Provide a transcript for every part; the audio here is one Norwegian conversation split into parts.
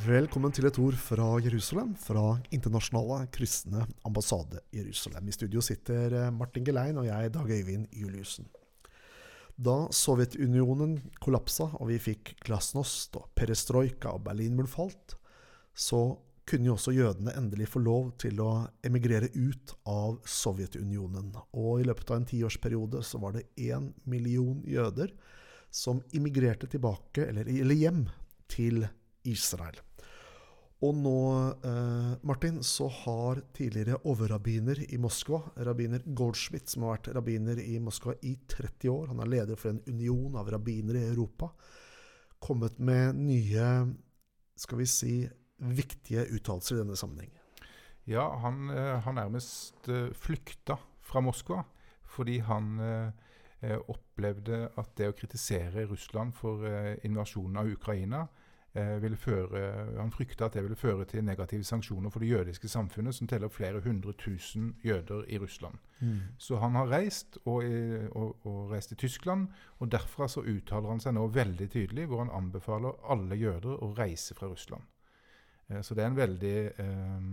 Velkommen til et ord fra Jerusalem, fra Internasjonale kristne ambassade Jerusalem. I studio sitter eh, Martin Gelein og jeg, Dag Øyvind Juliussen. Da Sovjetunionen kollapsa og vi fikk glasnost og perestrojka og Berlinmuren falt, så kunne jo også jødene endelig få lov til å emigrere ut av Sovjetunionen. Og i løpet av en tiårsperiode så var det én million jøder som immigrerte tilbake, eller, eller hjem, til Israel. Og nå, eh, Martin, så har tidligere overrabbiner i Moskva, rabbiner Goldschmidt, som har vært rabbiner i Moskva i 30 år, han er leder for en union av rabbiner i Europa, kommet med nye, skal vi si, viktige uttalelser i denne sammenheng. Ja, han eh, har nærmest uh, flykta fra Moskva fordi han eh, opplevde at det å kritisere Russland for eh, invasjonen av Ukraina Eh, ville føre, han frykta at det ville føre til negative sanksjoner for det jødiske samfunnet, som teller flere hundre tusen jøder i Russland. Mm. Så han har reist, og, og, og reist til Tyskland, og derfra så uttaler han seg nå veldig tydelig, hvor han anbefaler alle jøder å reise fra Russland. Eh, så det er en veldig eh,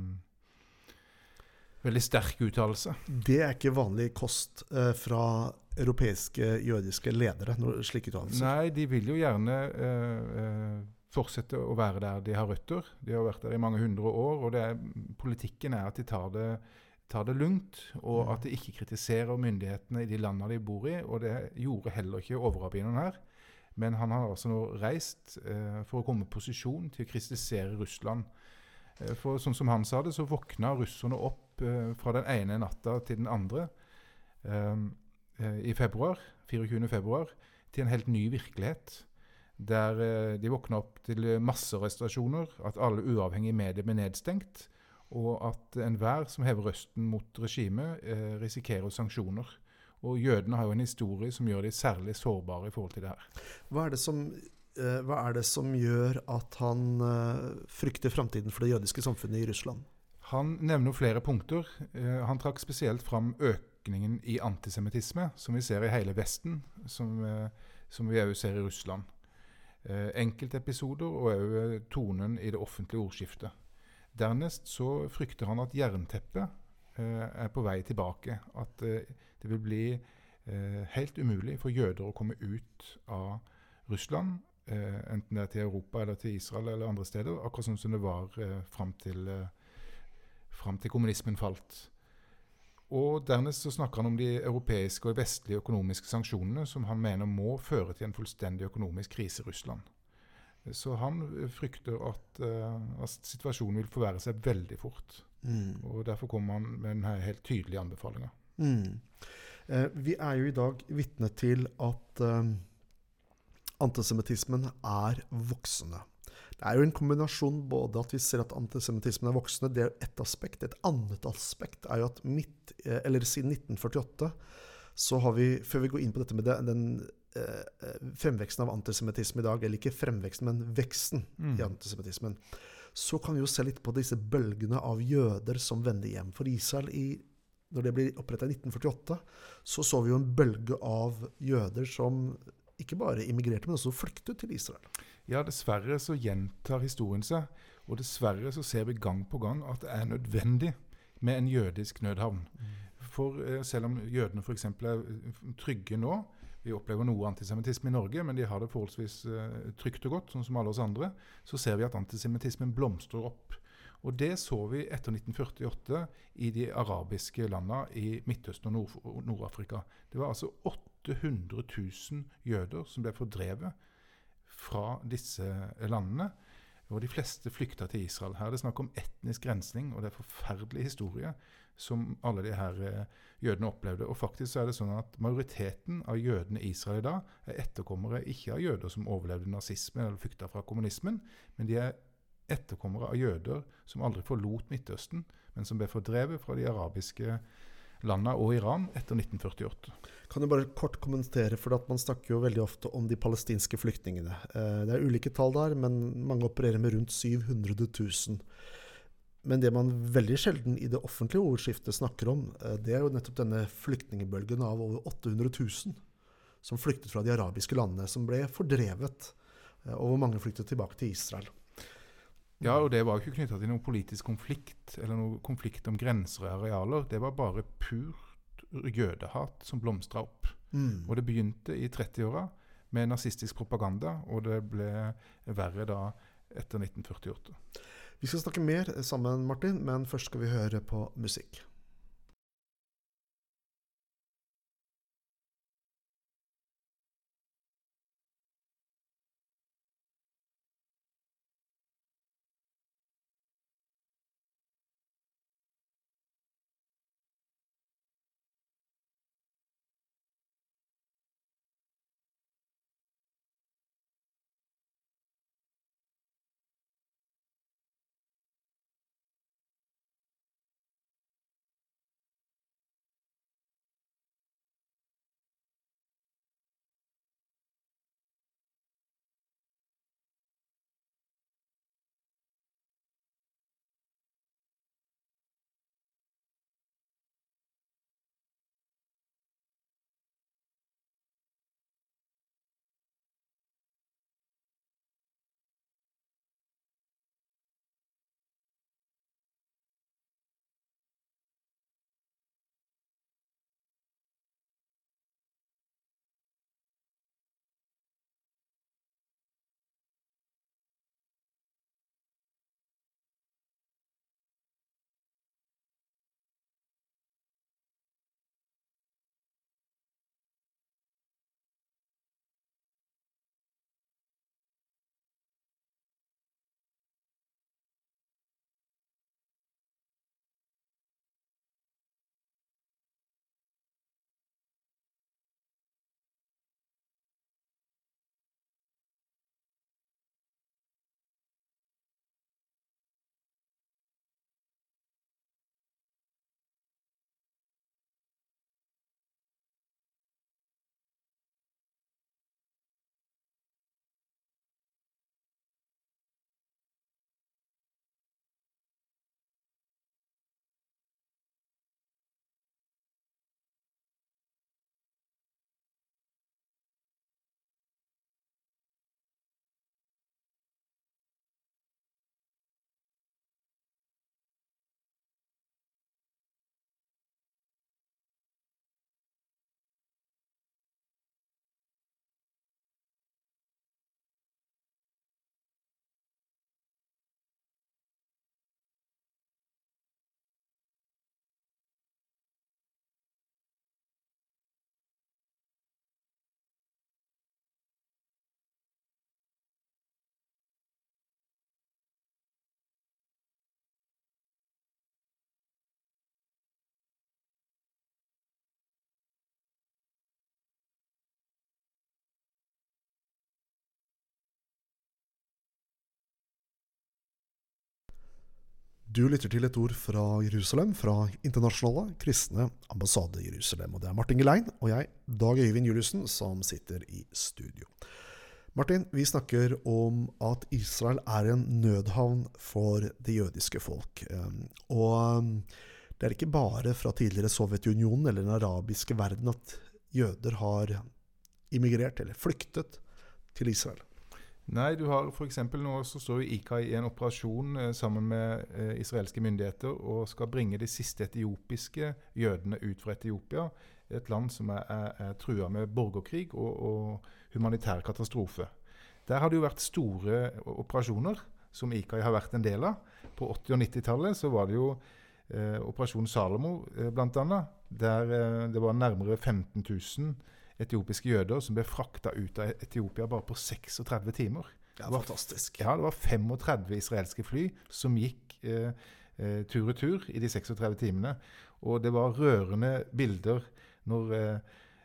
veldig sterk uttalelse. Det er ikke vanlig kost eh, fra europeiske jødiske ledere? slike uttalelser? Nei, de vil jo gjerne eh, eh fortsette å være der de har røtter. De har vært der i mange hundre år. og er, Politikken er at de tar det, tar det lugnt, og mm. at de ikke kritiserer myndighetene i de landene de bor i. og Det gjorde heller ikke overrabbineren her. Men han har altså nå reist eh, for å komme i posisjon til å kritisere Russland. Eh, for sånn som han sa det, så våkna russerne opp eh, fra den ene natta til den andre eh, eh, i februar, 24. februar, til en helt ny virkelighet der eh, de våkna opp til massearrestasjoner, at alle uavhengige medier ble nedstengt, og at enhver som hever røsten mot regimet, eh, risikerer sanksjoner. Og jødene har jo en historie som gjør de særlig sårbare i forhold til det her. Hva er det som, eh, er det som gjør at han frykter framtiden for det jødiske samfunnet i Russland? Han nevner flere punkter. Han trakk spesielt fram økningen i antisemittisme, som vi ser i hele Vesten, som, som vi òg ser i Russland enkeltepisoder og òg eh, tonen i det offentlige ordskiftet. Dernest så frykter han at jernteppet eh, er på vei tilbake. At eh, det vil bli eh, helt umulig for jøder å komme ut av Russland, eh, enten det er til Europa eller til Israel eller andre steder, akkurat som det var eh, fram til, fram til kommunismen falt. Og Dernest så snakker han om de europeiske og vestlige økonomiske sanksjonene som han mener må føre til en fullstendig økonomisk krise i Russland. Så han frykter at, uh, at situasjonen vil forverre seg veldig fort. Mm. Og Derfor kommer han med denne helt tydelige anbefalinga. Mm. Eh, vi er jo i dag vitne til at eh, antisemittismen er voksende. Det er jo en kombinasjon både at vi ser at antisemittismen er voksende, det er ett aspekt. Et annet aspekt er jo at midt, eh, eller siden 1948 så har vi, før vi går inn på dette med den, den eh, fremveksten av antisemittisme i dag, eller ikke fremveksten, men veksten mm. i antisemittismen, så kan vi jo se litt på disse bølgene av jøder som vender hjem. For Israel i når det blir oppretta i 1948, så så vi jo en bølge av jøder som ikke bare immigrerte, men også flyktet til Israel. Ja, dessverre så gjentar historien seg. Og dessverre så ser vi gang på gang at det er nødvendig med en jødisk nødhavn. Mm. For eh, selv om jødene f.eks. er trygge nå Vi opplever noe antisemittisme i Norge, men de har det forholdsvis eh, trygt og godt, sånn som alle oss andre. Så ser vi at antisemittismen blomstrer opp. Og det så vi etter 1948 i de arabiske landene i Midtøsten og Nord-Afrika. det var altså 800 000 jøder som ble fordrevet fra disse landene. Og de fleste flykta til Israel. Her er det snakk om etnisk rensning, og det er forferdelig historie som alle de her eh, jødene opplevde. Og faktisk så er det sånn at majoriteten av jødene i Israel i dag er etterkommere ikke av jøder som overlevde nazismen eller flykta fra kommunismen, men de er etterkommere av jøder som aldri forlot Midtøsten, men som ble fordrevet fra de arabiske landene og Iran etter 1948. Kan du bare kort kommentere, for Man snakker jo veldig ofte om de palestinske flyktningene. Eh, det er ulike tall der, men mange opererer med rundt 700 000. Men det man veldig sjelden i det offentlige ordskiftet snakker om, eh, det er jo nettopp denne flyktningbølgen av over 800 000 som flyktet fra de arabiske landene, som ble fordrevet, eh, og hvor mange flyktet tilbake til Israel. Ja, og det var jo ikke knytta til noen politisk konflikt eller noen konflikt om grenser og arealer. Det var bare purt jødehat som blomstra opp. Mm. Og det begynte i 30-åra med nazistisk propaganda, og det ble verre da etter 1948. Vi skal snakke mer sammen, Martin, men først skal vi høre på musikk. Du lytter til et ord fra Jerusalem, fra Internasjonale kristne ambassade Jerusalem. Og det er Martin Gelein og jeg, Dag Øyvind Juliussen, som sitter i studio. Martin, vi snakker om at Israel er en nødhavn for det jødiske folk. Um, Og um, det er ikke bare fra tidligere Sovjetunionen eller den arabiske verden at jøder har immigrert, eller flyktet, til Israel. Nei, du har f.eks. nå så står jo i en operasjon eh, sammen med eh, israelske myndigheter og skal bringe de siste etiopiske jødene ut fra Etiopia. Et land som er, er, er trua med borgerkrig og, og humanitær katastrofe. Der har det jo vært store operasjoner som ICAI har vært en del av. På 80- og 90-tallet så var det jo eh, Operasjon Salomo eh, bl.a. Der eh, det var nærmere 15 000 etiopiske jøder som ble frakta ut av Etiopia bare på 36 timer. Det er var- fantastisk. Ja, det var 35 israelske fly som gikk eh, eh, tur og tur i de 36 timene. Og det var rørende bilder når eh,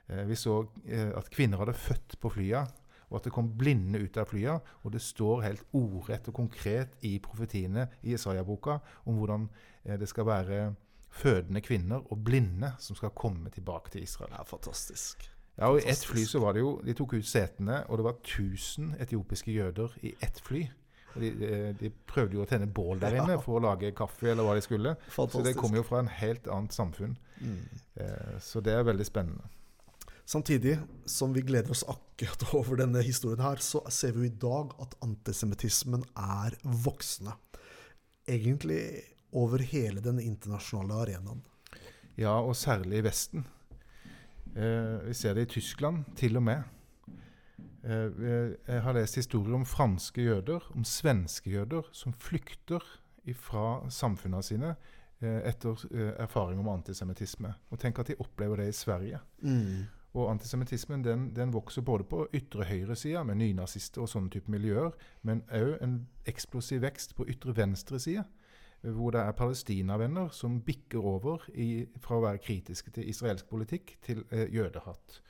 eh, vi så eh, at kvinner hadde født på flya, og at det kom blinde ut av flya. Og det står helt ordrett og konkret i profetiene i Isaiah-boka om hvordan eh, det skal være fødende kvinner og blinde som skal komme tilbake til Israel. Det er fantastisk. Ja, og I ett fly så var det jo, De tok ut setene, og det var 1000 etiopiske jøder i ett fly. De, de, de prøvde jo å tenne bål der inne for å lage kaffe, eller hva de skulle. Så det kom jo fra en helt annet samfunn. Mm. Eh, så det er veldig spennende. Samtidig som vi gleder oss akkurat over denne historien her, så ser vi jo i dag at antisemittismen er voksende. Egentlig over hele den internasjonale arenaen. Ja, og særlig i Vesten. Eh, vi ser det i Tyskland til og med. Eh, jeg har lest historier om franske jøder, om svenske jøder, som flykter fra samfunnene sine eh, etter eh, erfaring om antisemittisme. Og tenk at de opplever det i Sverige. Mm. Og antisemittismen den, den, vokser både på ytre høyresida, med nynazister og sånne type miljøer, men òg en eksplosiv vekst på ytre venstreside, hvor det er palestinavenner som bikker over i, fra å være kritiske til israelsk politikk til eh, jødehatt.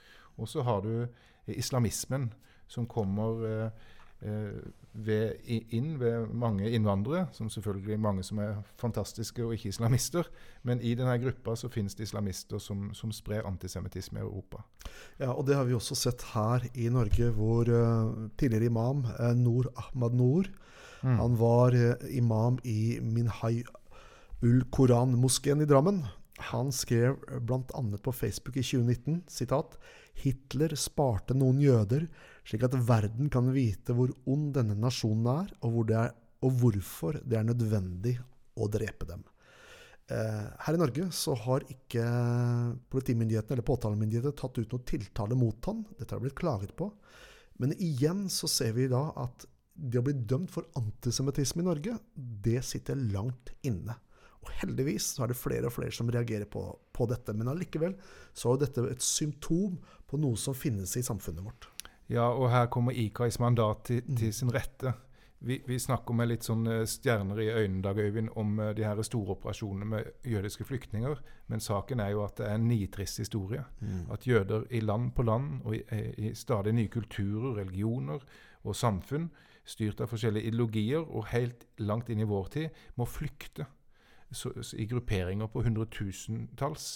Og så har du islamismen, som kommer eh, Eh, ved, inn ved mange innvandrere, som selvfølgelig mange som er fantastiske og ikke islamister. Men i denne gruppa så finnes det islamister som, som sprer antisemittisme i Europa. Ja, og Det har vi også sett her i Norge, hvor eh, tidligere imam eh, Noor Ahmad Noor mm. Han var uh, imam i Minhai ul Koran-moskeen i Drammen. Han skrev bl.a. på Facebook i 2019 sitat, Hitler sparte noen jøder, slik at verden kan vite hvor ond denne nasjonen er, og, hvor er, og hvorfor det er nødvendig å drepe dem. Eh, her i Norge så har ikke politimyndighetene eller påtalemyndighetene tatt ut noe tiltale mot han. Dette har blitt klaget på. Men igjen så ser vi da at det å bli dømt for antisemittisme i Norge, det sitter langt inne. Og heldigvis så er det flere og flere som reagerer på, på dette. Men allikevel så er dette et symptom på noe som finnes i samfunnet vårt. Ja, og her kommer IKAIs mandat til, mm. til sin rette. Vi, vi, snakker med litt sånn eh, stjerner i øynene Dag Øyvind, om uh, de her store operasjonene med jødiske flyktninger. Men saken er jo at det er en nitrist historie. Mm. At jøder i land på land og i, i, stadig nye kulturer, religioner og samfunn, styrt av forskjellige ideologier og helt langt inn i vår tid, må flykte så, i grupperinger på hundretusentalls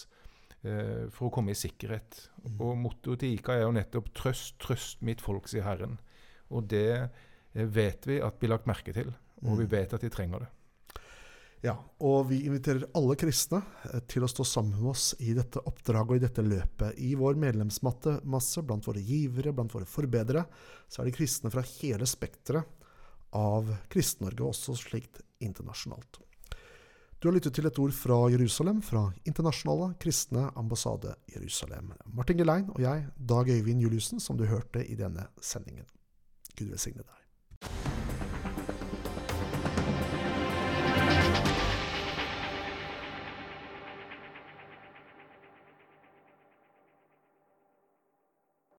eh, for å komme i sikkerhet. Mm. Og Mottoet til IKA er jo nettopp 'Trøst, trøst mitt folk', sier Herren. Og det eh, vet vi at blir lagt merke til, og mm. vi vet at de trenger det. Ja, og vi inviterer alle kristne eh, til å stå sammen med oss i dette oppdraget og i dette løpet. I vår medlemsmasse, blant våre givere, blant våre forbedrere, så er det kristne fra hele spekteret av Kristen-Norge, også slikt internasjonalt. Du har lyttet til et ord fra Jerusalem, fra Internasjonale kristne ambassade Jerusalem. Martin Gelein og jeg, Dag Øyvind Juliussen, som du hørte i denne sendingen. Gud velsigne deg.